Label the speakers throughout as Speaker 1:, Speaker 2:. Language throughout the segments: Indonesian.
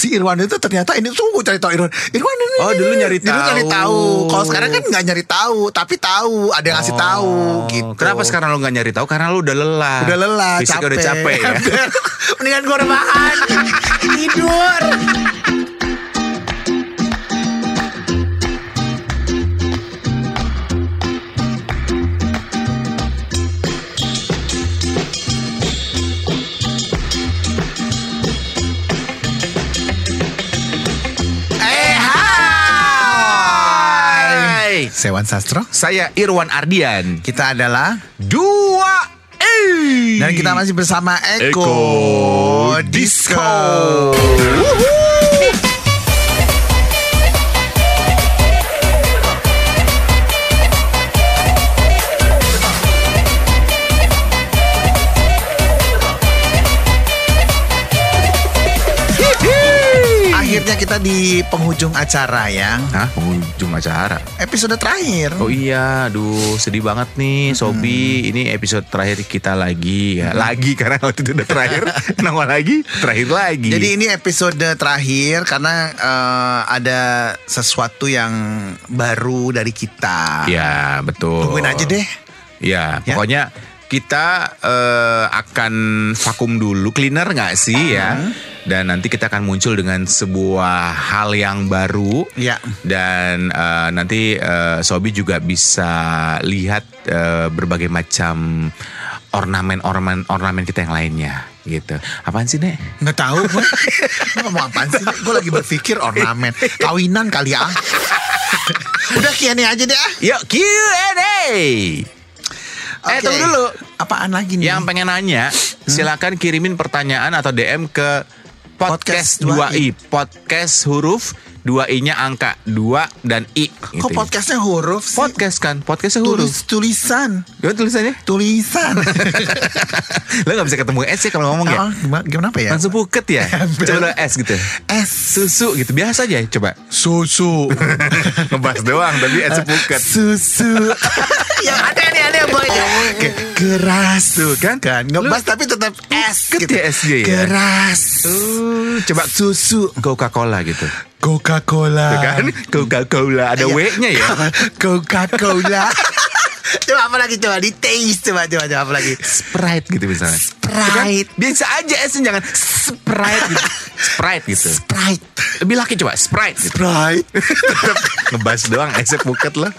Speaker 1: si Irwan itu ternyata ini tuh gue cari tahu Irwan. Irwan ini.
Speaker 2: Oh, dulu nyari
Speaker 1: Dulu nyari
Speaker 2: tahu.
Speaker 1: tahu. Kalau sekarang kan nggak nyari tahu, tapi tahu, ada yang ngasih tahu gitu.
Speaker 2: Oh, Kenapa sekarang lo nggak nyari tahu? Karena lo udah lelah.
Speaker 1: Udah lelah,
Speaker 2: Fisik
Speaker 1: capek.
Speaker 2: udah capek ya.
Speaker 1: Mendingan gue rebahan Tidur Sewan Sastro
Speaker 2: Saya Irwan Ardian.
Speaker 1: Kita adalah
Speaker 2: Dua E.
Speaker 1: Dan kita masih bersama Eko,
Speaker 2: Eko
Speaker 1: Disco.
Speaker 2: Disco.
Speaker 1: Kita di penghujung acara ya
Speaker 2: Hah? Penghujung acara.
Speaker 1: Episode terakhir
Speaker 2: Oh iya, aduh sedih banget nih Sobi. Ini episode terakhir kita lagi ya. Lagi karena waktu itu udah terakhir. Kenapa lagi? Terakhir lagi.
Speaker 1: Jadi ini episode terakhir karena eh, ada sesuatu yang baru dari kita.
Speaker 2: Ya betul.
Speaker 1: Tungguin aja deh.
Speaker 2: Ya,
Speaker 1: Ya.
Speaker 2: pokoknya kita eh, akan vakum dulu, cleaner nggak sih ya? Dan nanti kita akan muncul dengan sebuah hal yang baru.
Speaker 1: Ya.
Speaker 2: Dan eh, nanti eh, Sobi juga bisa lihat eh, berbagai macam ornamen-ornamen ornamen kita yang lainnya gitu. Apaan sih, Nek?
Speaker 1: Nggak tahu gue. Ngomong apaan sih? Gue lagi berpikir ornamen. Kawinan kali ya. Udah kiannya aja deh ah.
Speaker 2: Yuk Q&A. Eh,
Speaker 1: Oke.
Speaker 2: tunggu dulu.
Speaker 1: Apaan lagi nih?
Speaker 2: Yang pengen nanya, silakan kirimin pertanyaan atau DM ke podcast
Speaker 1: Podcast
Speaker 2: 2i. Podcast huruf 2i-nya angka 2 dan i.
Speaker 1: Kok
Speaker 2: gitu.
Speaker 1: podcastnya huruf sih?
Speaker 2: Podcast kan, podcastnya huruf.
Speaker 1: Tulis tulisan.
Speaker 2: Gimana tulisannya?
Speaker 1: Tulisan.
Speaker 2: Lo gak bisa ketemu S ya kalau ngomong ya?
Speaker 1: Oh, gimana, gimana apa ya?
Speaker 2: Langsung puket ya? Coba S gitu.
Speaker 1: S
Speaker 2: Susu gitu, biasa aja coba.
Speaker 1: susu.
Speaker 2: Ngebahas doang, tapi S puket.
Speaker 1: Susu. Yang ada nih ada boy. Ke- keras
Speaker 2: Tuh kan?
Speaker 1: kan ngebas tapi tetap S
Speaker 2: Puket ya S-nya ya?
Speaker 1: Keras.
Speaker 2: Uh, coba
Speaker 1: Susu.
Speaker 2: Coca-Cola gitu.
Speaker 1: Coca-Cola.
Speaker 2: Tuh kan? Coca-Cola, ada
Speaker 1: Iya.
Speaker 2: W-nya ya?
Speaker 1: Coca-Cola. coba apa lagi coba di taste coba coba coba apa lagi.
Speaker 2: Sprite gitu misalnya.
Speaker 1: Sprite.
Speaker 2: Kan? Biasa aja S jangan Sprite gitu. Sprite gitu.
Speaker 1: Sprite.
Speaker 2: Lebih laki coba Sprite gitu.
Speaker 1: Sprite.
Speaker 2: Ngebas doang S puket lah.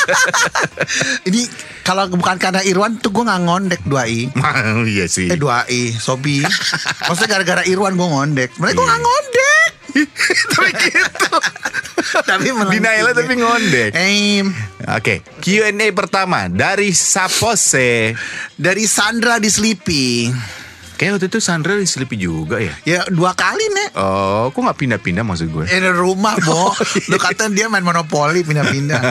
Speaker 1: Ini kalau bukan karena Irwan tuh gue nggak ngondek 2i.
Speaker 2: Oh, iya sih.
Speaker 1: Eh 2i, Sobi. Maksudnya gara-gara Irwan gue ngondek. Mereka gue nggak ngondek. Tapi gitu. tapi.
Speaker 2: Dinaila tapi ngondek.
Speaker 1: Eh,
Speaker 2: Oke, Q&A pertama dari Sapose.
Speaker 1: dari Sandra di Sleepy.
Speaker 2: Kayak waktu itu Sandra di Sleepy juga ya.
Speaker 1: Ya dua kali nek.
Speaker 2: Oh, kok nggak pindah-pindah maksud gue?
Speaker 1: Ini rumah, Bo. Lu kata dia main monopoli pindah-pindah.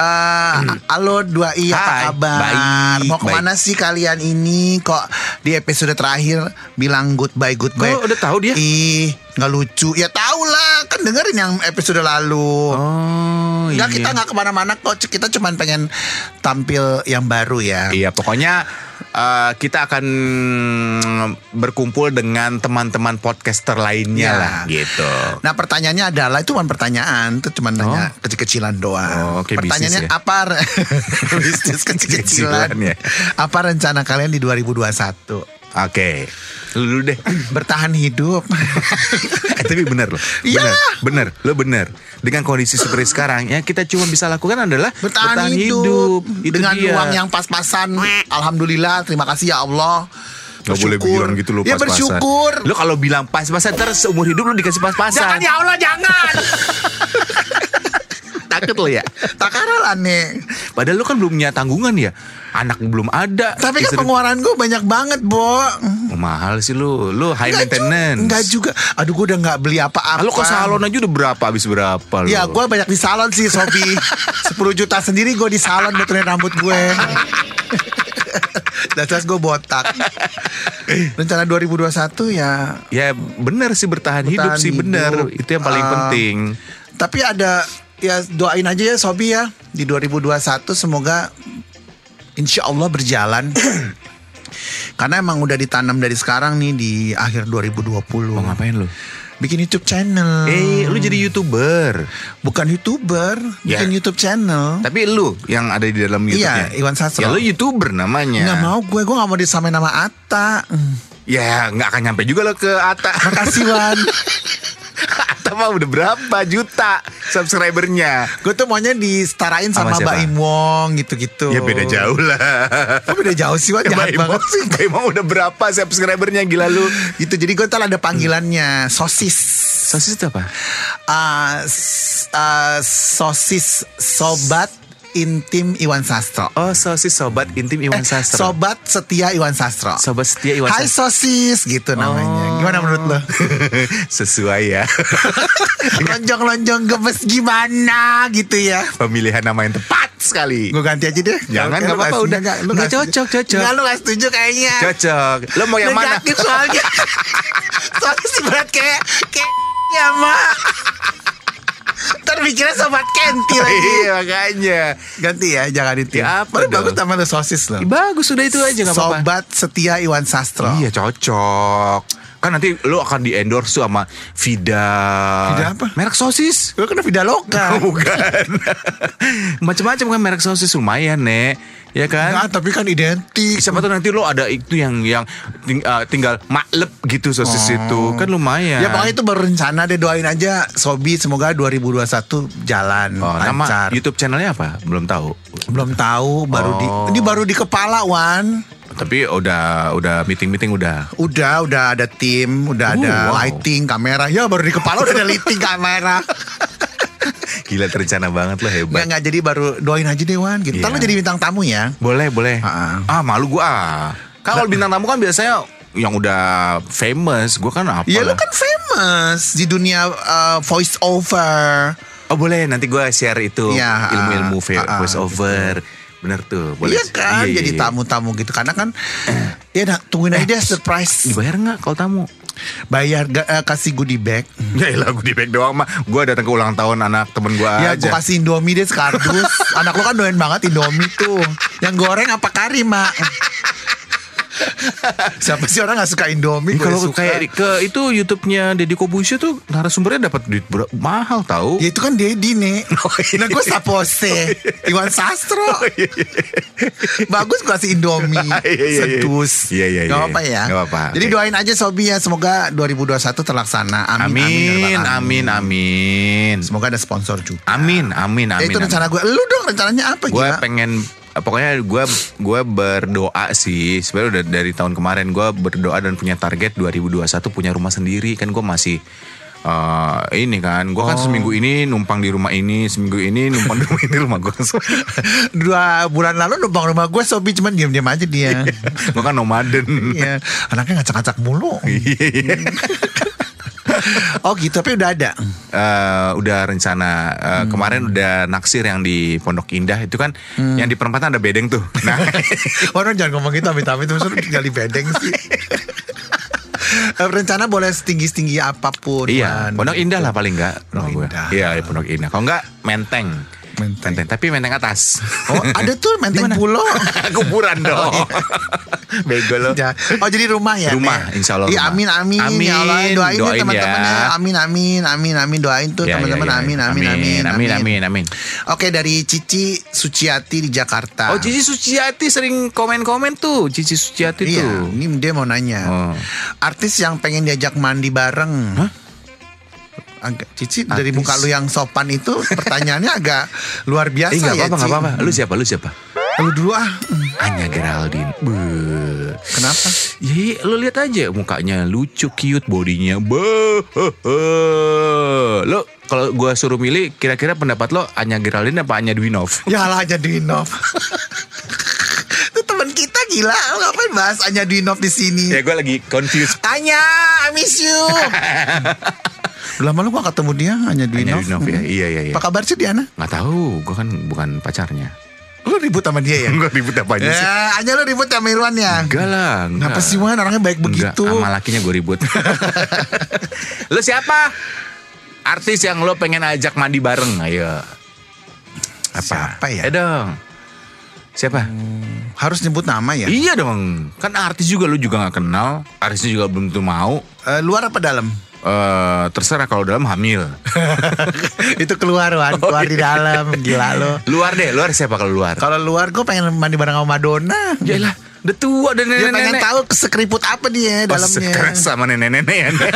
Speaker 1: Eh, halo 2i apa
Speaker 2: Hai,
Speaker 1: kabar?
Speaker 2: baik,
Speaker 1: Mau ke mana sih kalian ini? Kok di episode terakhir bilang goodbye goodbye?
Speaker 2: Kok udah tahu dia?
Speaker 1: Ih, nggak lucu. Ya tau lah, kan dengerin yang episode lalu.
Speaker 2: Oh,
Speaker 1: Enggak
Speaker 2: iya.
Speaker 1: kita nggak ke mana-mana kok. Kita cuma pengen tampil yang baru ya.
Speaker 2: Iya, pokoknya eh, kita akan berkumpul dengan teman-teman podcaster lainnya
Speaker 1: Ya.
Speaker 2: lah gitu.
Speaker 1: Nah pertanyaannya adalah itu bukan pertanyaan, itu cuma nanya kecil-kecilan doang.
Speaker 2: Oh, kayak
Speaker 1: Pertanyaannya
Speaker 2: bisnis ya?
Speaker 1: apa? bisnis kecil-kecilan.
Speaker 2: Kecil-kecilan ya.
Speaker 1: Apa rencana kalian di 2021?
Speaker 2: Oke, lu dulu deh.
Speaker 1: Bertahan hidup.
Speaker 2: Eh, tapi bener loh,
Speaker 1: Iya.
Speaker 2: bener, bener, lo bener. Dengan kondisi seperti sekarang, ya kita cuma bisa lakukan adalah
Speaker 1: Bertahan, hidup,
Speaker 2: Itu
Speaker 1: dengan
Speaker 2: dia.
Speaker 1: uang yang pas-pasan. Alhamdulillah, terima kasih ya Allah.
Speaker 2: Gak boleh bilang gitu lo
Speaker 1: Ya
Speaker 2: pas-pasan.
Speaker 1: bersyukur.
Speaker 2: Lo kalau bilang pas-pasan terus seumur hidup lo dikasih pas-pasan.
Speaker 1: Jangan ya Allah jangan.
Speaker 2: Takut lo ya.
Speaker 1: Takaran aneh.
Speaker 2: Padahal lo kan belum punya tanggungan ya. Anak belum ada.
Speaker 1: Tapi kan
Speaker 2: Istri-
Speaker 1: pengeluaran gue banyak banget, Bo.
Speaker 2: Oh, mahal sih lo. Lo high
Speaker 1: Enggak ju-
Speaker 2: maintenance.
Speaker 1: Enggak juga. Aduh, gue udah nggak beli apa-apa.
Speaker 2: Lo ke salon aja udah berapa habis berapa lo?
Speaker 1: Ya gue banyak di salon sih Sobi 10 juta sendiri gue di salon betulin rambut gue Dan jelas gue botak Rencana 2021 ya
Speaker 2: Ya bener sih bertahan, hidup
Speaker 1: Bertahan
Speaker 2: sih bener.
Speaker 1: hidup.
Speaker 2: Itu yang paling
Speaker 1: Ah.
Speaker 2: penting.
Speaker 1: Tapi ada Ya doain aja ya Sobi ya Di 2021 semoga Insya Allah berjalan Karena emang udah ditanam dari sekarang nih Di akhir 2020
Speaker 2: Mau ngapain lo?
Speaker 1: Bikin YouTube channel.
Speaker 2: Eh, lu jadi youtuber.
Speaker 1: Bukan YouTuber,
Speaker 2: Ya.
Speaker 1: bikin YouTube channel.
Speaker 2: Tapi lu yang ada di dalam YouTube-nya.
Speaker 1: Iya, Iwan Sastro.
Speaker 2: Ya lu youtuber namanya.
Speaker 1: Nggak mau gue, gue nggak mau disamain nama Atta. Hmm.
Speaker 2: Ya nggak akan nyampe juga lo ke Ata.
Speaker 1: Makasih Wan.
Speaker 2: Ata mah udah berapa juta subscribernya?
Speaker 1: gue tuh maunya disetarain
Speaker 2: Sama
Speaker 1: sama? Mbak Im Wong gitu-gitu.
Speaker 2: Ya beda jauh lah.
Speaker 1: Kok beda jauh sih Wan?
Speaker 2: Mbak
Speaker 1: Jahat
Speaker 2: Imong
Speaker 1: banget sih.
Speaker 2: Mbak Imong udah berapa subscribernya gila lu?
Speaker 1: Itu jadi gue ntar ada panggilannya sosis.
Speaker 2: Sosis itu apa?
Speaker 1: S- ah, sosis sobat intim Iwan Sastro.
Speaker 2: Oh sosis sobat intim Iwan
Speaker 1: Eh,
Speaker 2: Sastro.
Speaker 1: Sobat setia Iwan Sastro.
Speaker 2: Sobat setia Iwan
Speaker 1: Hai
Speaker 2: Sastro.
Speaker 1: sosis gitu namanya.
Speaker 2: Oh.
Speaker 1: Gimana menurut lo?
Speaker 2: Sesuai ya.
Speaker 1: Lonjong-lonjong gemes gimana gitu ya.
Speaker 2: Pemilihan nama yang tepat sekali.
Speaker 1: Gue ganti aja deh.
Speaker 2: Jangan,
Speaker 1: Lu
Speaker 2: nggak apa-apa, udah.
Speaker 1: nggak, lu
Speaker 2: Nggak
Speaker 1: nggak
Speaker 2: cocok, cocok.
Speaker 1: Nggak, lu gak setuju kayaknya.
Speaker 2: Cocok. Lo mau yang mana?
Speaker 1: Negatif soalnya. soalnya sih berat kayak kayak ya mak. Ntar mikirnya sobat Kenti lagi.
Speaker 2: Iya makanya.
Speaker 1: Ganti ya, jangan itu.
Speaker 2: Ya, apa
Speaker 1: Baru bagus sama lu sosis loh.
Speaker 2: Bagus sudah itu aja nggak apa-apa.
Speaker 1: Sobat setia Iwan Sastro.
Speaker 2: Iya cocok. Kan nanti lo akan di endorse sama Vida.
Speaker 1: Vida apa?
Speaker 2: Merek sosis.
Speaker 1: Gue kena vida lokal.
Speaker 2: Bukan. Macam-macam kan merek sosis lumayan, Nek. Ya kan?
Speaker 1: Nah, tapi kan identik.
Speaker 2: Siapa tuh nanti lo ada itu yang yang ting- uh, tinggal maklep gitu sosis itu kan lumayan.
Speaker 1: Ya pokoknya itu baru rencana deh doain aja Sobi semoga 2021 jalan
Speaker 2: Oh, nama
Speaker 1: lancar.
Speaker 2: YouTube channelnya apa? Belum tahu.
Speaker 1: Belum tahu baru di
Speaker 2: Oh.
Speaker 1: ini baru di kepala Wan.
Speaker 2: Tapi udah udah meeting meeting udah.
Speaker 1: Udah udah ada tim, udah
Speaker 2: Oh,
Speaker 1: ada
Speaker 2: wow.
Speaker 1: lighting, kamera. Ya baru di kepala udah ada lighting kamera.
Speaker 2: Gila terencana banget lo
Speaker 1: Nggak
Speaker 2: hebat.
Speaker 1: nggak jadi baru doain aja deh Wan. Gitu. Ntar lu jadi bintang tamu ya.
Speaker 2: Boleh boleh.
Speaker 1: Ha-ha.
Speaker 2: Ah malu gua. ah. Kalau bintang tamu kan biasanya yang udah famous, gua kan apa?
Speaker 1: Ya lu
Speaker 2: lah.
Speaker 1: kan famous di dunia uh, voice over.
Speaker 2: Oh boleh nanti gua share itu
Speaker 1: Iya,
Speaker 2: ilmu-ilmu vo-
Speaker 1: ah,
Speaker 2: voice over. Bener tuh. Boleh.
Speaker 1: Iya kan,
Speaker 2: Iya, iya,
Speaker 1: jadi
Speaker 2: iya.
Speaker 1: tamu-tamu gitu. Karena kan, ya nah, tungguin aja deh surprise.
Speaker 2: Dibayar nggak kalau tamu?
Speaker 1: Bayar ga- eh, kasih goodie bag.
Speaker 2: Ya elah gue di back doang mah Gue datang ke ulang tahun anak temen gue
Speaker 1: Ya
Speaker 2: aja
Speaker 1: gue kasih Indomie deh sekardus Anak lo kan doyan banget Indomie tuh Yang goreng apa kari mak Siapa sih orang gak suka Indomie Gua
Speaker 2: kalau
Speaker 1: suka.
Speaker 2: kayak ke itu YouTube-nya Deddy Kobusio tuh narasumbernya dapat duit ber- mahal tahu.
Speaker 1: Ya itu kan Dedi nih
Speaker 2: Oh, iya.
Speaker 1: Nah gue sapose Iwan Sastro Bagus gue kasih Indomie
Speaker 2: Iya, iya, iya.
Speaker 1: Sedus
Speaker 2: Iya, iya,
Speaker 1: Gak
Speaker 2: iya.
Speaker 1: apa-apa ya
Speaker 2: Gak apa-apa,
Speaker 1: Jadi
Speaker 2: oke.
Speaker 1: doain aja Sobi ya Semoga 2021 terlaksana Amin
Speaker 2: Amin,
Speaker 1: Amin,
Speaker 2: amin, amin.
Speaker 1: Semoga ada sponsor juga
Speaker 2: Amin, amin,
Speaker 1: Ya
Speaker 2: amin.
Speaker 1: itu rencana gue Lu dong rencananya apa
Speaker 2: Gue pengen pokoknya gue gue berdoa sih. Sebenarnya udah dari tahun kemarin gue berdoa dan punya target 2021 punya rumah sendiri. Kan gue masih eh, ini kan gue kan
Speaker 1: Oh.
Speaker 2: seminggu ini numpang di rumah ini seminggu ini numpang di rumah ini rumah gue
Speaker 1: Dua bulan lalu numpang rumah gue Sobi cuman diam-diam aja dia.
Speaker 2: Gue kan nomaden.
Speaker 1: Iya, anaknya ngacak-ngacak mulu. oh gitu, tapi udah ada.
Speaker 2: Eh, udah rencana eh,
Speaker 1: Hmm.
Speaker 2: kemarin udah naksir yang di Pondok Indah itu kan yang di perempatan ada bedeng tuh nah
Speaker 1: Orang jangan ngomong gitu amit-amit terus tinggal di bedeng sih. Eh, Rencana boleh setinggi-setinggi apa
Speaker 2: pun.
Speaker 1: iya.
Speaker 2: Pondok Indah lah paling enggak
Speaker 1: Pondok Indah.
Speaker 2: iya iya, Pondok Indah kalau enggak Menteng
Speaker 1: Menteng.
Speaker 2: Menteng tapi Menteng atas
Speaker 1: Oh ada tuh menteng pulau.
Speaker 2: kuburan dong bego lo
Speaker 1: Ya. Oh jadi rumah ya?
Speaker 2: Rumah, insya Allah
Speaker 1: Iya
Speaker 2: rumah.
Speaker 1: amin amin.
Speaker 2: Amin,
Speaker 1: Ya Allah doain,
Speaker 2: doain
Speaker 1: ya teman-teman
Speaker 2: ya.
Speaker 1: ya. Amin amin amin amin doain tuh
Speaker 2: Ya,
Speaker 1: teman-teman
Speaker 2: ya, ya.
Speaker 1: amin, amin amin
Speaker 2: amin amin amin
Speaker 1: Oke dari Cici Suciati di Jakarta.
Speaker 2: oh Cici Suciati sering komen-komen tuh Cici Suciati
Speaker 1: Iya,
Speaker 2: tuh
Speaker 1: ini dia mau nanya.
Speaker 2: Oh.
Speaker 1: Artis yang pengen diajak mandi bareng.
Speaker 2: Hah?
Speaker 1: Agak Cici dari
Speaker 2: Artis?
Speaker 1: muka lu yang sopan itu pertanyaannya agak luar biasa
Speaker 2: Eh nggak
Speaker 1: ya,
Speaker 2: apa-apa nggak
Speaker 1: Ci.
Speaker 2: apa-apa Lu siapa lu siapa
Speaker 1: Lu dulu ah.
Speaker 2: Anya Geraldine Beuh.
Speaker 1: Kenapa?
Speaker 2: Ya, lu lihat aja mukanya lucu, cute, bodinya. Be, lo kalau gua suruh milih, kira-kira pendapat lo Anya Geraldine apa Anya Dwinov?
Speaker 1: Ya lah aja Dinov. Itu teman kita gila, lu ngapain bahas Anya Dinov di sini?
Speaker 2: ya gue lagi confused.
Speaker 1: Anya, I miss you. Udah lama lu gak ketemu dia, Anya
Speaker 2: Anya
Speaker 1: Dinov.
Speaker 2: Dwinov ya, iya iya iya.
Speaker 1: Apa kabar sih Diana?
Speaker 2: Nggak tahu, gue kan bukan pacarnya.
Speaker 1: Lu ribut sama dia ya?
Speaker 2: Enggak ribut apa aja sih?
Speaker 1: Ya, Anya lu ribut sama Irwan ya?
Speaker 2: Enggak lah, enggak.
Speaker 1: Kenapa sih Wan orangnya baik
Speaker 2: Enggak,
Speaker 1: begitu?
Speaker 2: sama lakinya gue ribut. lo siapa? Artis yang lo pengen ajak mandi bareng, ayo. Apa?
Speaker 1: Siapa ya?
Speaker 2: Eh dong. Siapa?
Speaker 1: Harus nyebut nama ya?
Speaker 2: Iya dong, kan artis juga lu juga nggak kenal, artisnya juga belum tentu mau.
Speaker 1: Eh, luar apa dalam?
Speaker 2: Eh, terserah kalau dalam hamil.
Speaker 1: itu keluar Wan,
Speaker 2: Oh,
Speaker 1: keluar di
Speaker 2: iya.
Speaker 1: dalam, gila lo.
Speaker 2: luar deh, luar siapa kalau luar?
Speaker 1: Kalau luar gue pengen mandi bareng sama Madonna.
Speaker 2: Yalah, udah tua dan
Speaker 1: Dia pengen
Speaker 2: nenek-nenek.
Speaker 1: tahu sekeriput apa dia
Speaker 2: Oh,
Speaker 1: dalamnya.
Speaker 2: sekarang sama nenek-nenek ya. Nek.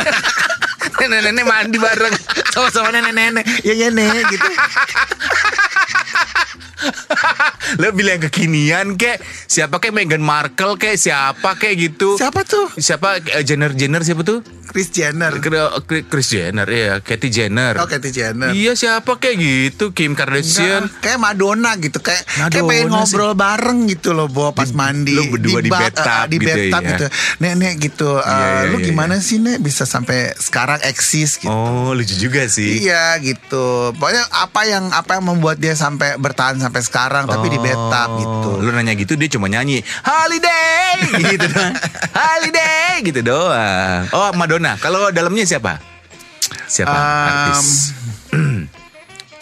Speaker 2: nenek-nenek mandi bareng sama-sama nenek-nenek.
Speaker 1: Ya ya nek gitu.
Speaker 2: Lo bilang kekinian kek. Siapa kek? Meghan Markle kek? Siapa kek gitu?
Speaker 1: Siapa tuh?
Speaker 2: Siapa? Eh, Jenner Jenner siapa tuh?
Speaker 1: Chris Jenner.
Speaker 2: Chris Jenner ya Katy Jenner.
Speaker 1: Oh, Katy Jenner.
Speaker 2: Iya siapa kayak gitu? Kim Kardashian.
Speaker 1: Enggak, kayak Madonna gitu. Kayak kayak
Speaker 2: Madonna
Speaker 1: pengen
Speaker 2: sih.
Speaker 1: ngobrol bareng gitu loh Bo pas mandi.
Speaker 2: lu berdua di
Speaker 1: ba-
Speaker 2: bathtub
Speaker 1: eh, di
Speaker 2: gitu
Speaker 1: bathtub
Speaker 2: ya.
Speaker 1: gitu. Nenek gitu. Eh,
Speaker 2: Iya, iya,
Speaker 1: lu
Speaker 2: iya,
Speaker 1: gimana sih nek? Bisa sampai sekarang eksis gitu.
Speaker 2: Oh lucu juga sih.
Speaker 1: Iya gitu. Pokoknya apa yang apa yang membuat dia sampai bertahan sampai sekarang tapi di bathtub gitu.
Speaker 2: Oh, Lu nanya gitu dia cuma nyanyi Holiday gitu doang. Holiday gitu doang. Oh Madonna. Kalau dalamnya siapa? Siapa
Speaker 1: Um,
Speaker 2: artis?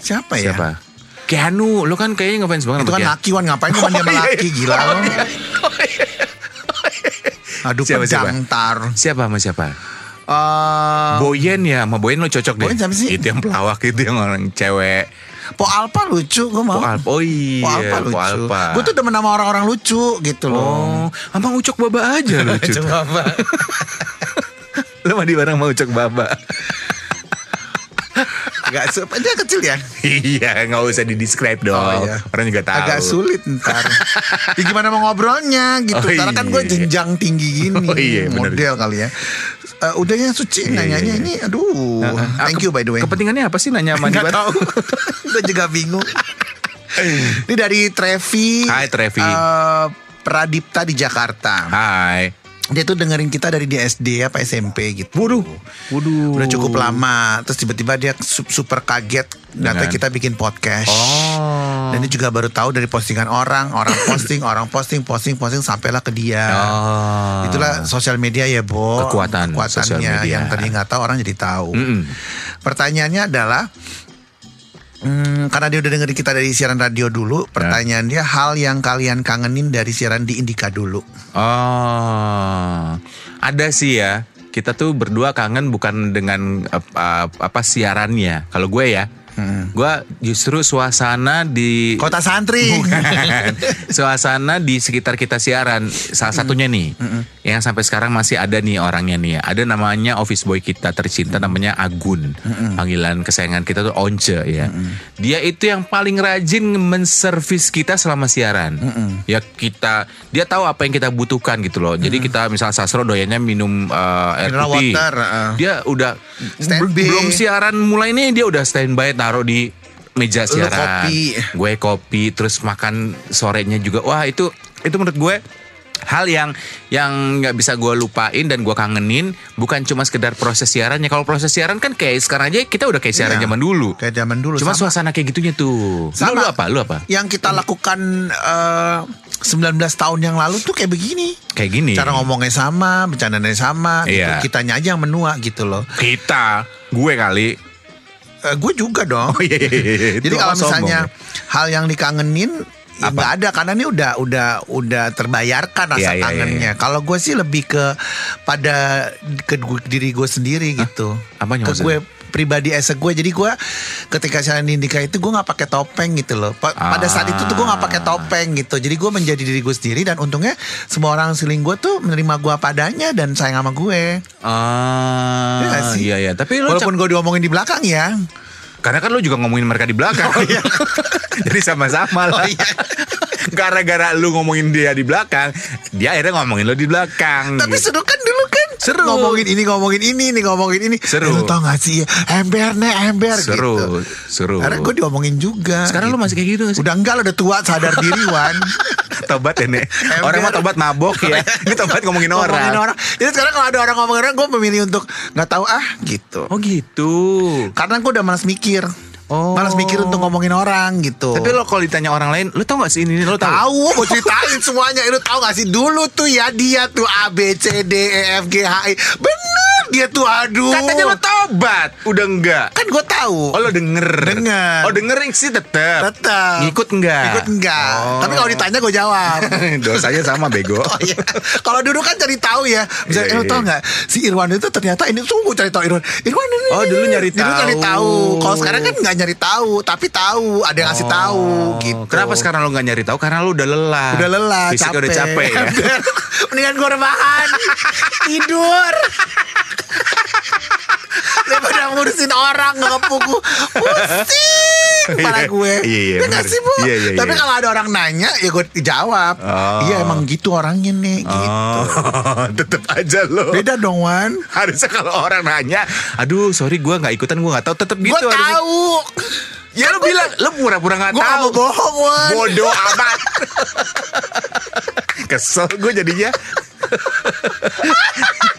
Speaker 1: Siapa ya?
Speaker 2: Siapa? Keanu, lu kan kayaknya ngefans banget
Speaker 1: Itu kan laki Wan ngapain sama
Speaker 2: Oh, iya,
Speaker 1: laki
Speaker 2: iya.
Speaker 1: gila
Speaker 2: Oh,
Speaker 1: lo.
Speaker 2: iya.
Speaker 1: Aduh
Speaker 2: Siapa, siapa?
Speaker 1: pedang tar.
Speaker 2: Siapa sama siapa?
Speaker 1: Eh,
Speaker 2: Boyen ya, sama Boyen lo cocok deh.
Speaker 1: Boyen siapa sih?
Speaker 2: Itu yang pelawak itu yang orang cewek.
Speaker 1: Po Alpa lucu gue mau.
Speaker 2: Po Alpa. Oh iya,
Speaker 1: Po Alpa
Speaker 2: Po
Speaker 1: lucu.
Speaker 2: Alpa.
Speaker 1: Gue tuh demen sama orang-orang lucu gitu loh.
Speaker 2: Oh, sama Ucok Baba aja lucu.
Speaker 1: Coba apa?
Speaker 2: Lu mandi bareng sama Ucok Baba.
Speaker 1: Gak su- dia kecil ya.
Speaker 2: iya, nggak usah di describe dong.
Speaker 1: Oh, iya.
Speaker 2: Orang juga tahu.
Speaker 1: Agak sulit ntar. ya gimana mau ngobrolnya gitu.
Speaker 2: Oh,
Speaker 1: Karena kan gue
Speaker 2: iya.
Speaker 1: jenjang tinggi gini.
Speaker 2: Oh, iya, bener.
Speaker 1: model kali ya. Eh, udah ya suci
Speaker 2: Iya,
Speaker 1: nanyanya
Speaker 2: iya, iya.
Speaker 1: ini. Aduh.
Speaker 2: Ah,
Speaker 1: Thank
Speaker 2: ke-
Speaker 1: you by the way.
Speaker 2: Kepentingannya apa sih nanya
Speaker 1: Nggak
Speaker 2: bareng?
Speaker 1: tahu. gue juga bingung. ini dari Trevi.
Speaker 2: Hai, Trevi.
Speaker 1: eh, Pradipta di Jakarta.
Speaker 2: Hai.
Speaker 1: Dia tuh dengerin kita dari di SD apa SMP gitu.
Speaker 2: Waduh. Waduh.
Speaker 1: Udah cukup lama. Terus tiba-tiba dia su- super kaget. Data
Speaker 2: Dengan?
Speaker 1: kita bikin podcast.
Speaker 2: Oh.
Speaker 1: Dan dia juga baru tahu dari postingan orang, orang posting, orang posting, posting, posting sampailah ke dia.
Speaker 2: Oh.
Speaker 1: Itulah sosial media ya, Bo.
Speaker 2: Kekuatan
Speaker 1: Kekuatannya
Speaker 2: media.
Speaker 1: yang tadi nggak tahu orang jadi tahu.
Speaker 2: Mm-mm.
Speaker 1: Pertanyaannya adalah Hmm, karena dia udah dengerin kita dari siaran radio dulu, pertanyaan dia hal yang kalian kangenin dari siaran di Indika dulu.
Speaker 2: Oh, ada sih ya. Kita tuh berdua kangen bukan dengan apa, apa siarannya. Kalau gue ya, gue justru suasana di
Speaker 1: Kota santri.
Speaker 2: Bukan. Suasana di sekitar kita siaran Salah satunya nih Yang sampai sekarang masih ada nih orangnya nih. Ada namanya office boy kita tercinta Namanya Agun. Panggilan kesayangan kita tuh Once ya. Dia itu yang paling rajin menservis kita selama siaran. Ya kita Dia tahu apa yang kita butuhkan gitu loh. Jadi kita misalnya Sasro doyannya minum uh, air
Speaker 1: Mineral
Speaker 2: putih.
Speaker 1: water, uh.
Speaker 2: Dia udah. Belum siaran mulai nih Dia udah standby taruh di meja
Speaker 1: Lu
Speaker 2: siaran.
Speaker 1: kopi.
Speaker 2: gue kopi terus makan sorenya juga. Wah itu itu menurut gue hal yang yang nggak bisa gue lupain dan gue kangenin bukan cuma sekedar proses siarannya kalau proses siaran kan kayak sekarang aja kita udah kayak siaran
Speaker 1: Iya.
Speaker 2: zaman dulu
Speaker 1: Kayak zaman dulu.
Speaker 2: cuma
Speaker 1: sama.
Speaker 2: suasana kayak gitunya tuh lu,
Speaker 1: Sama.
Speaker 2: lu apa lu apa
Speaker 1: yang kita lakukan eh, 19 tahun yang lalu tuh kayak begini.
Speaker 2: kayak gini
Speaker 1: Cara ngomongnya sama, bercandanya sama, gitu.
Speaker 2: Iya.
Speaker 1: kitanya aja yang menua gitu loh.
Speaker 2: kita gue kali
Speaker 1: Eh, gue juga dong.
Speaker 2: oh iya, iya, iya.
Speaker 1: Jadi
Speaker 2: Itu
Speaker 1: kalau
Speaker 2: sombong
Speaker 1: misalnya
Speaker 2: ya.
Speaker 1: hal yang dikangenin? Nggak ada karena ini udah udah udah terbayarkan rasa
Speaker 2: Iya, iya, iya,
Speaker 1: kangennya. Kalau gue sih lebih ke pada ke diri gue sendiri gitu.
Speaker 2: Apanya
Speaker 1: ke
Speaker 2: maksudnya?
Speaker 1: gue pribadi ese gue jadi gue ketika di Indika itu gue nggak pakai topeng gitu loh Pa- pada saat itu tuh gue nggak pakai
Speaker 2: Ah.
Speaker 1: topeng gitu jadi gue menjadi diri gue sendiri dan untungnya semua orang seling gue tuh menerima gue padanya dan sayang sama gue
Speaker 2: ah
Speaker 1: Iya sih?
Speaker 2: iya iya tapi
Speaker 1: walaupun gue diomongin di belakang ya
Speaker 2: Karena kan lu juga ngomongin mereka di belakang. Jadi sama-sama lah.
Speaker 1: Oh, iya.
Speaker 2: Gara-gara lu ngomongin dia di belakang, dia akhirnya ngomongin lu di belakang.
Speaker 1: Tapi
Speaker 2: gitu.
Speaker 1: seru kan dulu kan
Speaker 2: Seru.
Speaker 1: Ngomongin ini ngomongin ini nih ngomongin ini
Speaker 2: Seru.
Speaker 1: Eh, Lu tau gak sih Ember nih ember
Speaker 2: Seru,
Speaker 1: gitu
Speaker 2: seru.
Speaker 1: Karena gue diomongin juga
Speaker 2: Sekarang lu masih kayak gitu sih?
Speaker 1: Udah enggak lo udah tua sadar diri Wan
Speaker 2: tobat ya, Nek. Orang mah tobat mabok ya. Ini tobat ngomongin orang.
Speaker 1: Ngomongin orang Jadi sekarang kalau ada orang ngomongin orang Gue memilih untuk Gak tahu ah gitu
Speaker 2: Oh gitu.
Speaker 1: Karena gue udah malas mikir
Speaker 2: Oh.
Speaker 1: Malas mikir untuk ngomongin orang gitu.
Speaker 2: Tapi lo kalau ditanya orang lain, lo tau gak sih ini, ini lo tau?
Speaker 1: Tahu, mau ceritain semuanya. Lu tahu gak sih dulu tuh ya dia tuh A B C D E F G H I. Bener dia tuh aduh.
Speaker 2: Katanya lo tobat, udah enggak?
Speaker 1: kan gue tahu.
Speaker 2: Oh lo denger?
Speaker 1: Denger.
Speaker 2: Oh dengerin sih tetep.
Speaker 1: Tetap.
Speaker 2: Ngikut enggak?
Speaker 1: Ikut enggak.
Speaker 2: Oh.
Speaker 1: Tapi kalau ditanya gue jawab.
Speaker 2: Dosanya sama bego.
Speaker 1: Oh iya. Kalau dulu kan cari tahu ya. Misalnya
Speaker 2: Iya,
Speaker 1: lo tau
Speaker 2: iya.
Speaker 1: nggak si Irwan itu ternyata ini tuh gue cari tahu Irwan. Irwan ini.
Speaker 2: Oh, dulu nyari
Speaker 1: Dulu nyari
Speaker 2: tahu.
Speaker 1: tahu. Kalau sekarang kan nggak nyari tahu, tapi tahu. Ada yang ngasih tahu gitu.
Speaker 2: Oh. Kenapa sekarang lo nggak nyari tahu? Karena lo udah lelah.
Speaker 1: Udah lelah,
Speaker 2: Fisiknya
Speaker 1: capek.
Speaker 2: udah capek ya.
Speaker 1: Mendingan gue rebahan, tidur. Daripada ngurusin orang ngepuku Pusing Kepala gue
Speaker 2: Iya, iya,
Speaker 1: Ya sih Bu
Speaker 2: Iya, iya,
Speaker 1: Tapi
Speaker 2: iya.
Speaker 1: kalau ada orang nanya Ya gue jawab
Speaker 2: Oh.
Speaker 1: Iya emang gitu orangnya nih gitu.
Speaker 2: Oh, tetep aja lo.
Speaker 1: Beda dong Wan
Speaker 2: Harusnya kalau orang nanya, aduh sorry gue nggak ikutan gue nggak tahu, tetep gitu.
Speaker 1: Gue
Speaker 2: harusnya.
Speaker 1: tahu
Speaker 2: Ya lo bilang, lo pura-pura
Speaker 1: Gue gak
Speaker 2: tahu.
Speaker 1: mau bohong Wan
Speaker 2: Bodoh amat. Kesel gue jadinya.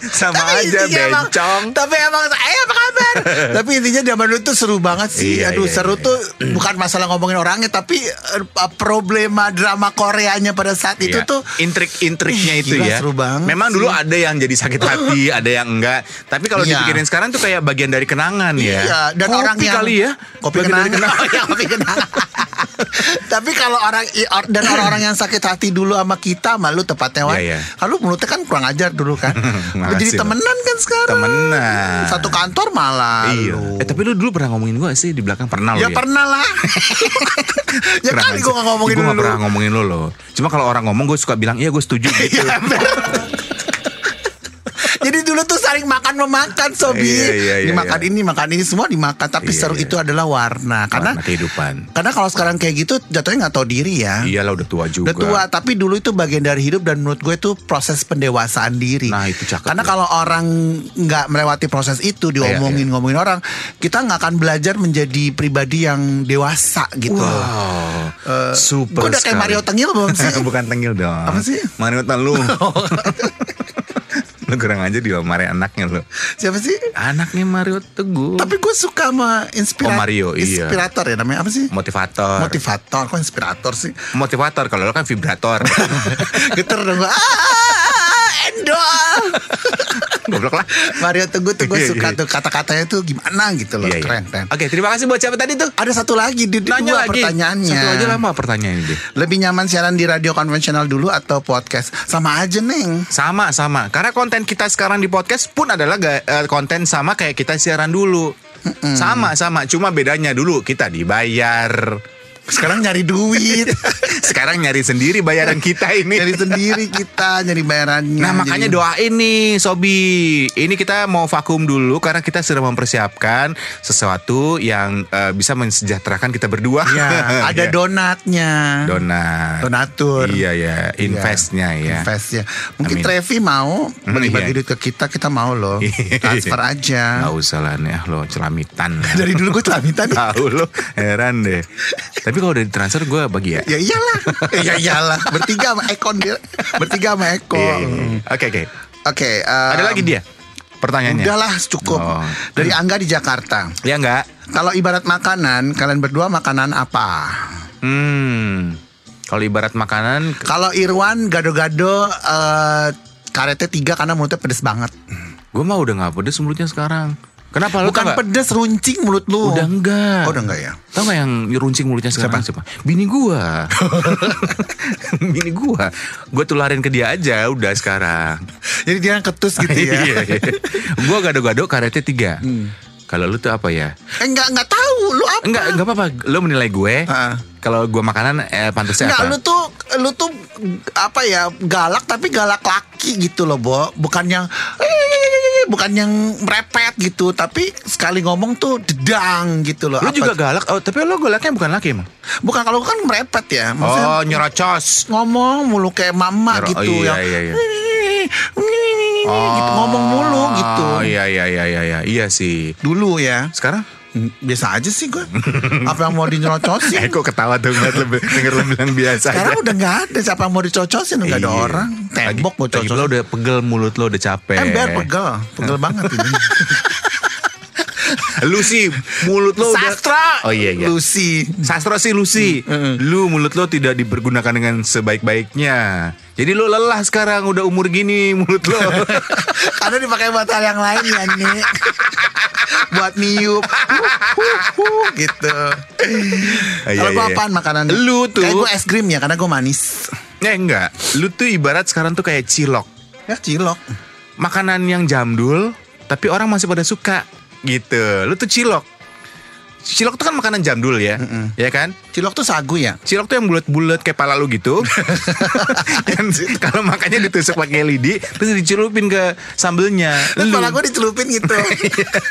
Speaker 2: Sama
Speaker 1: Tapi
Speaker 2: aja
Speaker 1: intinya emang-
Speaker 2: bencong.
Speaker 1: Tapi emang Eh apa kabar Tapi intinya zaman dulu tuh seru banget sih
Speaker 2: Iya,
Speaker 1: Aduh
Speaker 2: iya,
Speaker 1: seru
Speaker 2: iya.
Speaker 1: tuh Bukan masalah ngomongin orangnya Tapi eh, Problema drama Koreanya pada saat itu
Speaker 2: Iya.
Speaker 1: tuh
Speaker 2: intrik-intriknya itu
Speaker 1: gila,
Speaker 2: ya.
Speaker 1: seru banget
Speaker 2: Memang
Speaker 1: sih.
Speaker 2: dulu ada yang jadi sakit hati, ada yang enggak. Tapi kalau
Speaker 1: Iya.
Speaker 2: dipikirin sekarang tuh kayak bagian dari kenangan ya.
Speaker 1: Iya, dan
Speaker 2: Kopi
Speaker 1: orang yang
Speaker 2: kali ya.
Speaker 1: kopi kenangan. Oh, iya, kopi kenangan. Tapi kalau orang dan orang-orang yang sakit hati dulu sama kita, malu tepatnya Wan.
Speaker 2: Iya, iya.
Speaker 1: Kalau mulutnya kan kurang ajar dulu kan. Jadi temenan kan sekarang.
Speaker 2: Temenan.
Speaker 1: Satu kantor malah.
Speaker 2: Iya.
Speaker 1: lu.
Speaker 2: Eh tapi lu dulu pernah ngomongin gue sih di belakang pernah
Speaker 1: Ya
Speaker 2: lo ya.
Speaker 1: pernah lah. ya
Speaker 2: Kurang
Speaker 1: kali gue gak ngomongin
Speaker 2: Gue
Speaker 1: dulu.
Speaker 2: gak pernah ngomongin lo loh. Cuma kalau orang ngomong gue suka bilang iya gue setuju gitu.
Speaker 1: Iya, Jadi dulu tuh saling makan memakan Sobi.
Speaker 2: Iya, iya, iya,
Speaker 1: dimakan
Speaker 2: iya.
Speaker 1: ini, makan ini semua dimakan. Tapi
Speaker 2: Iya,
Speaker 1: seru
Speaker 2: iya.
Speaker 1: itu adalah warna. Karena
Speaker 2: Warna kehidupan.
Speaker 1: karena kalau sekarang kayak gitu jatuhnya nggak tahu diri ya.
Speaker 2: Iyalah udah tua juga.
Speaker 1: Udah tua, tapi dulu itu bagian dari hidup dan menurut gue itu proses pendewasaan diri.
Speaker 2: Nah, itu cakep
Speaker 1: Karena
Speaker 2: ya.
Speaker 1: kalau orang nggak melewati proses itu diomongin
Speaker 2: iya.
Speaker 1: ngomongin orang, kita nggak akan belajar menjadi pribadi yang dewasa gitu.
Speaker 2: Wow.
Speaker 1: Eh,
Speaker 2: Super
Speaker 1: Gue udah kayak
Speaker 2: sekali.
Speaker 1: Mario Tengil belum sih?
Speaker 2: Bukan tengil dong.
Speaker 1: Apa sih?
Speaker 2: Mario Telu. lu kurang aja diomarin anaknya lu.
Speaker 1: Siapa sih?
Speaker 2: Anaknya Mario Teguh.
Speaker 1: Tapi gue suka sama inspirator.
Speaker 2: Oh, Mario, iya.
Speaker 1: Inspirator ya namanya apa sih?
Speaker 2: motivator.
Speaker 1: Motivator, kok inspirator sih?
Speaker 2: motivator kalau lo kan vibrator.
Speaker 1: Geter dong gue. Endol.
Speaker 2: Goblok lah.
Speaker 1: Mario Teguh tuh gue
Speaker 2: Iya,
Speaker 1: suka
Speaker 2: iya.
Speaker 1: tuh kata-katanya tuh gimana gitu loh.
Speaker 2: Iya, iya.
Speaker 1: Keren.
Speaker 2: Oke, terima kasih buat siapa tadi tuh?
Speaker 1: Ada satu lagi di dua
Speaker 2: Nanya lagi.
Speaker 1: pertanyaannya.
Speaker 2: Satu aja lama pertanyaan ini.
Speaker 1: Lebih nyaman siaran di radio konvensional dulu atau podcast? Sama aja neng.
Speaker 2: Sama sama. Karena konten kita sekarang di podcast pun adalah eh, konten sama kayak kita siaran dulu. Sama sama. Cuma bedanya dulu kita dibayar.
Speaker 1: Sekarang nyari duit,
Speaker 2: Sekarang nyari sendiri bayaran kita ini.
Speaker 1: nyari sendiri kita, nyari bayarannya.
Speaker 2: Nah makanya
Speaker 1: Jadi-
Speaker 2: doain nih Sobi Ini kita mau vakum dulu Karena kita sudah mempersiapkan Sesuatu yang eh, bisa mensejahterakan kita berdua
Speaker 1: Ya, ada
Speaker 2: Ya.
Speaker 1: donatnya.
Speaker 2: Donat
Speaker 1: Donatur.
Speaker 2: Iya ya Investnya ya
Speaker 1: ya. Mungkin
Speaker 2: Amin.
Speaker 1: Trevi mau bagi-bagi
Speaker 2: iya.
Speaker 1: duit ke kita, kita mau loh. Transfer aja.
Speaker 2: Nggak usah lah nih ah, lo celamitan
Speaker 1: Dari dulu gue celamitan nih.
Speaker 2: Tahu lo Heran deh Tapi kalau udah ditransfer gue bagi ya
Speaker 1: Ya iyalah. ya iyalah. Bertiga sama Ekon dia. Bertiga sama Eko.
Speaker 2: Iya, iya, iya. Oke oke
Speaker 1: Oke.
Speaker 2: Ada lagi dia Pertanyaannya
Speaker 1: Udahlah cukup.
Speaker 2: Oh.
Speaker 1: Dari Angga di Jakarta.
Speaker 2: Ya enggak
Speaker 1: Kalau ibarat makanan, kalian berdua makanan apa?
Speaker 2: Hmm Kalau ibarat makanan
Speaker 1: Kalau Irwan gado-gado eh karetnya tiga karena mulutnya pedes banget.
Speaker 2: Gue mah udah gak pedes mulutnya sekarang Kenapa tau
Speaker 1: Bukan pedes runcing mulut lu.
Speaker 2: Udah enggak
Speaker 1: Oh, udah enggak ya?
Speaker 2: Tahu gak yang runcing mulutnya sekarang siapa? Bini gua Bini gua Gue tularin ke dia aja udah sekarang
Speaker 1: Jadi dia ketus gitu ya.
Speaker 2: Iya. Gue gado-gado karetnya tiga Kalau lu tuh apa ya?
Speaker 1: Eh enggak enggak tahu lu apa?
Speaker 2: Enggak, enggak apa-apa Lu menilai gue
Speaker 1: Ah.
Speaker 2: Kalau gue makanan eh, pantasnya
Speaker 1: Enggak,
Speaker 2: apa?
Speaker 1: lu tuh lu tuh apa ya galak tapi galak laki gitu loh, Bo. Bukan yang eh, bukan yang merepet gitu, tapi sekali ngomong tuh dedang gitu loh.
Speaker 2: Lu
Speaker 1: Apa-
Speaker 2: juga galak oh, Tapi lu galaknya bukan laki emang?
Speaker 1: bukan kalau kan merepet ya. Maksudnya
Speaker 2: Oh nyerocos
Speaker 1: ngomong mulu kayak mama
Speaker 2: Nyero-
Speaker 1: gitu
Speaker 2: oh, iya,
Speaker 1: yang
Speaker 2: iya, iya.
Speaker 1: gitu, ngomong mulu gitu.
Speaker 2: Oh iya iya iya iya iya Iya sih
Speaker 1: Dulu ya.
Speaker 2: Sekarang?
Speaker 1: Biasa aja sih gue. Apa yang mau dinyerocosin?
Speaker 2: Eh kok ketawa tuh ngeliat lebih denger lu bilang biasa
Speaker 1: Sekarang
Speaker 2: aja.
Speaker 1: udah nggak ada siapa yang mau dicocosin Nggak ada
Speaker 2: Iya.
Speaker 1: orang Tembok mau
Speaker 2: lagi
Speaker 1: cocok
Speaker 2: pula udah pegel mulut lo udah capek.
Speaker 1: Ember pegel Pegel banget ini
Speaker 2: Lucy, mulut lo udah
Speaker 1: Sastra.
Speaker 2: Oh iya iya.
Speaker 1: Lucy.
Speaker 2: Sastra sih Lucy. Lu mulut lo tidak dipergunakan dengan sebaik-baiknya. Jadi lo lelah sekarang udah umur gini mulut lo.
Speaker 1: Karena dipakai buat hal yang lain ya nih. buat niup. Gitu.
Speaker 2: Iya,
Speaker 1: Kalau gue
Speaker 2: iya.
Speaker 1: apaan makanan?
Speaker 2: Lu tuh-
Speaker 1: Kayak gue es krim ya karena gue manis.
Speaker 2: Ya enggak. Lu tuh ibarat sekarang tuh kayak cilok.
Speaker 1: Ya cilok.
Speaker 2: Makanan yang jamdul tapi orang masih pada suka gitu. Lu tuh cilok. Cilok tuh kan makanan jamdul ya, ya kan?
Speaker 1: Cilok tuh sagu ya.
Speaker 2: Cilok tuh yang bulat-bulat kayak pala lu gitu. Dan kalau makannya ditusuk pakai lidi, terus dicelupin ke sambelnya. Lu,
Speaker 1: malah gue dicelupin gitu.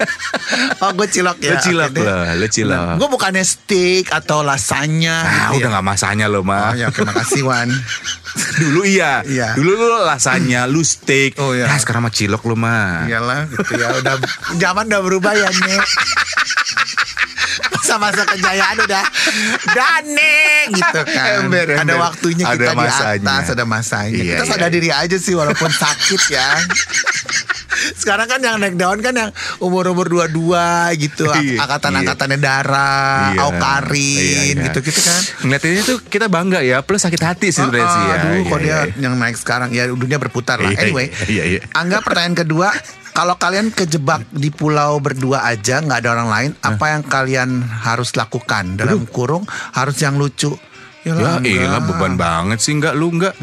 Speaker 1: oh gue cilok ya.
Speaker 2: lu cilok
Speaker 1: deh.
Speaker 2: loh, lu cilok.
Speaker 1: Gue bukannya steak atau lasanya
Speaker 2: Ah,
Speaker 1: gitu
Speaker 2: udah
Speaker 1: ya.
Speaker 2: nggak masanya lo,
Speaker 1: Oh
Speaker 2: mah.
Speaker 1: ya oke makasih Wan.
Speaker 2: Dulu iya.
Speaker 1: Iya.
Speaker 2: Dulu lu lasanya, lu steak.
Speaker 1: Oh, iya.
Speaker 2: Nah, sekarang mah cilok lo, mah.
Speaker 1: Iyalah gitu ya udah zaman udah berubah ya nih. Masa-masa kejayaan udah Dane gitu kan
Speaker 2: Ember, ember.
Speaker 1: Ada waktunya
Speaker 2: Ada
Speaker 1: kita di
Speaker 2: masanya.
Speaker 1: atas Ada masanya
Speaker 2: Iya,
Speaker 1: Kita
Speaker 2: iya,
Speaker 1: sadar
Speaker 2: iya.
Speaker 1: diri aja sih Walaupun sakit ya Sekarang kan yang naik daun kan yang umur-umur dua-dua gitu
Speaker 2: Iya,
Speaker 1: Angkatan-angkatannya Dara
Speaker 2: Iya.
Speaker 1: Aukarin
Speaker 2: Iya, iya.
Speaker 1: gitu-gitu kan
Speaker 2: Ngeliatinnya tuh kita bangga ya, plus sakit hati sebenarnya sih ya.
Speaker 1: Aduh, kok
Speaker 2: Iya,
Speaker 1: dia
Speaker 2: iya.
Speaker 1: yang naik sekarang ya dunia berputar lah.
Speaker 2: Iya,
Speaker 1: Anyway,
Speaker 2: iya, iya.
Speaker 1: Angga pertanyaan kedua, kalau kalian kejebak di pulau berdua aja nggak ada orang lain, apa yang kalian harus lakukan dalam kurung harus yang lucu.
Speaker 2: Ya
Speaker 1: Yalah, Angga.
Speaker 2: elah beban banget sih enggak lu enggak.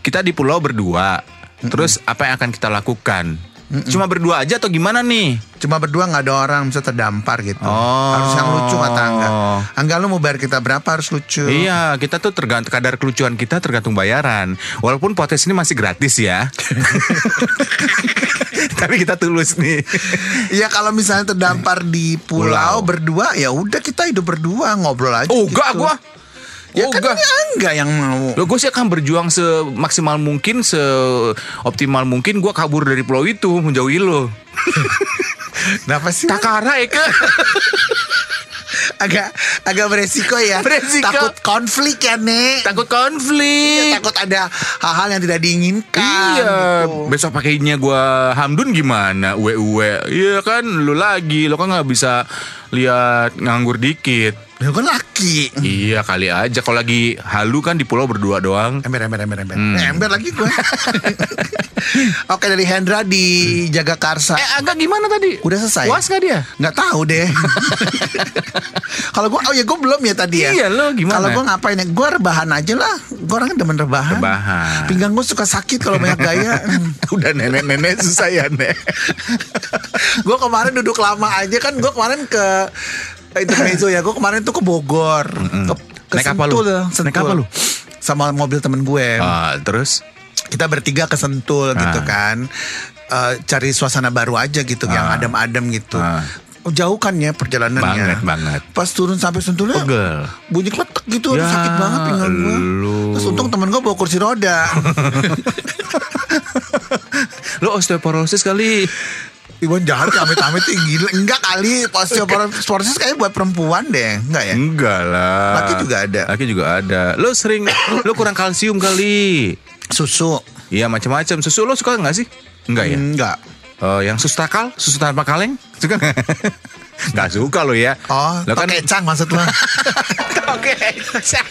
Speaker 2: Kita di pulau berdua. Terus apa yang akan kita lakukan? Cuma berdua aja atau gimana nih?
Speaker 1: Cuma berdua nggak ada orang bisa terdampar gitu.
Speaker 2: Oh.
Speaker 1: Harus yang lucu kata Angga. Angga lu mau bayar kita berapa harus lucu.
Speaker 2: Iya, kita tuh tergantung kadar kelucuan kita tergantung bayaran. Walaupun potes ini masih gratis ya. Tapi kita tulus nih.
Speaker 1: Iya kalau misalnya terdampar di pulau,
Speaker 2: Pulau.
Speaker 1: berdua ya udah kita hidup berdua ngobrol aja.
Speaker 2: Oh, enggak
Speaker 1: gitu.
Speaker 2: gua.
Speaker 1: Ya
Speaker 2: oh,
Speaker 1: kan
Speaker 2: enggak.
Speaker 1: Angga yang mau.
Speaker 2: Lo gue sih akan berjuang semaksimal mungkin, seoptimal mungkin gue kabur dari pulau itu menjauhi lo.
Speaker 1: Kenapa sih?
Speaker 2: Takara Eka.
Speaker 1: agak agak beresiko ya.
Speaker 2: Beresiko.
Speaker 1: Takut konflik ya, Nek.
Speaker 2: Takut
Speaker 1: Iya,
Speaker 2: konflik.
Speaker 1: takut ada hal-hal yang tidak diinginkan.
Speaker 2: Iya,
Speaker 1: gitu.
Speaker 2: besok pakainya gua Hamdun gimana? Uwe uwe, iya kan lu lagi, lo kan nggak bisa lihat nganggur dikit.
Speaker 1: Ya kan laki.
Speaker 2: Iya kali aja kalau lagi halu kan di pulau berdua doang.
Speaker 1: Ember, ember, ember, ember.
Speaker 2: Hmm.
Speaker 1: Eh, Ember lagi gue. Oke dari Hendra di Jagakarsa.
Speaker 2: Eh agak gimana tadi?
Speaker 1: Udah selesai?
Speaker 2: Puas gak dia?
Speaker 1: Nggak tahu deh. Kalau gue, oh ya gue belum ya tadi ya.
Speaker 2: Iya, lo gimana?
Speaker 1: Kalau gue ngapain ya? Gue rebahan aja lah. Gue orangnya demen rebahan.
Speaker 2: Rebahan.
Speaker 1: Pinggang gue suka sakit kalau banyak gaya.
Speaker 2: Udah nenek-nenek susah ya nek.
Speaker 1: gue kemarin duduk lama aja kan. Gue kemarin ke intermezzo ya. Gue kemarin tuh ke Bogor. Ke, ke
Speaker 2: Naik apa lu?
Speaker 1: Sentul, Sentul.
Speaker 2: Naik apa lu?
Speaker 1: Sama mobil temen gue.
Speaker 2: Ah, terus?
Speaker 1: kita bertiga ke Sentul gitu
Speaker 2: Ah.
Speaker 1: kan Eh, cari suasana baru aja gitu yang
Speaker 2: Ah.
Speaker 1: adem-adem gitu. Oh, jauh kan ya perjalanannya
Speaker 2: Banget, banget.
Speaker 1: pas turun sampai Sentulnya
Speaker 2: Pegel.
Speaker 1: bunyi kletek gitu
Speaker 2: Ya,
Speaker 1: sakit banget pinggang gue terus untung temen gue bawa kursi roda
Speaker 2: Lo osteoporosis kali.
Speaker 1: Iwan jahat amit-amit gila Enggak kali Osteoporosis kayaknya buat perempuan deh Enggak ya
Speaker 2: Enggak lah.
Speaker 1: Laki juga ada.
Speaker 2: Laki juga ada. Lo sering lo kurang kalsium kali.
Speaker 1: Susu
Speaker 2: Iya macam-macam. Susu lo suka nggak sih? Enggak ya?
Speaker 1: Enggak
Speaker 2: Eh, yang susu takal, susu tanpa kaleng, suka nggak? Nggak suka lo ya?
Speaker 1: Oh
Speaker 2: lo kan
Speaker 1: Tokecang maksud lo
Speaker 2: tokecang,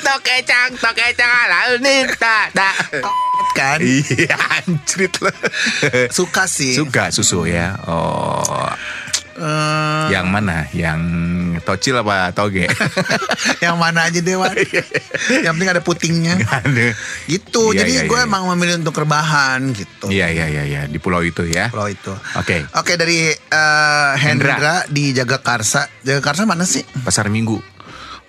Speaker 2: tokecang, tokecang ala nita,
Speaker 1: Kan
Speaker 2: Iya, anjrit lo.
Speaker 1: Suka sih
Speaker 2: Suka susu ya. Oh,
Speaker 1: Eh,
Speaker 2: yang mana? Yang tocil apa toge?
Speaker 1: Yang mana aja deh Wan Yang penting ada putingnya
Speaker 2: Aduh.
Speaker 1: Gitu
Speaker 2: Iya,
Speaker 1: Jadi
Speaker 2: iya,
Speaker 1: gue
Speaker 2: iya.
Speaker 1: emang memilih untuk rebahan gitu
Speaker 2: Iya iya iya iya di pulau itu ya.
Speaker 1: Kalau itu
Speaker 2: Oke.
Speaker 1: Oke dari eh, Hendra, di Jagakarsa Jagakarsa mana sih?
Speaker 2: Pasar Minggu.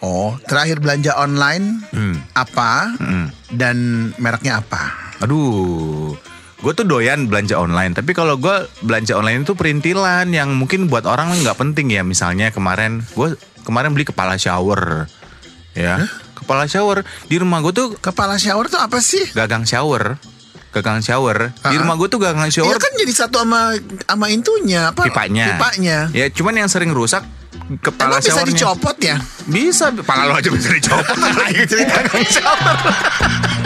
Speaker 1: Oh terakhir belanja online
Speaker 2: Hmm.
Speaker 1: Apa
Speaker 2: Mm.
Speaker 1: Dan mereknya apa?
Speaker 2: Aduh, gue tuh doyan belanja online. Tapi kalau gue belanja online itu perintilan yang mungkin buat orang nggak penting ya. Misalnya kemarin gue kemarin beli kepala shower, ya. Kepala shower di rumah gue tuh
Speaker 1: Kepala shower tuh apa sih?
Speaker 2: gagang shower, gagang shower. Di
Speaker 1: Ah.
Speaker 2: rumah gue tuh gagang
Speaker 1: Iya
Speaker 2: shower
Speaker 1: kan jadi satu sama sama intunya apa?
Speaker 2: pipanya.
Speaker 1: Pipanya.
Speaker 2: Ya, cuman yang sering rusak kepala
Speaker 1: Emang bisa
Speaker 2: showernya.
Speaker 1: dicopot ya?
Speaker 2: Bisa, pala lo aja bisa dicopot. Lagi cerita gagang shower.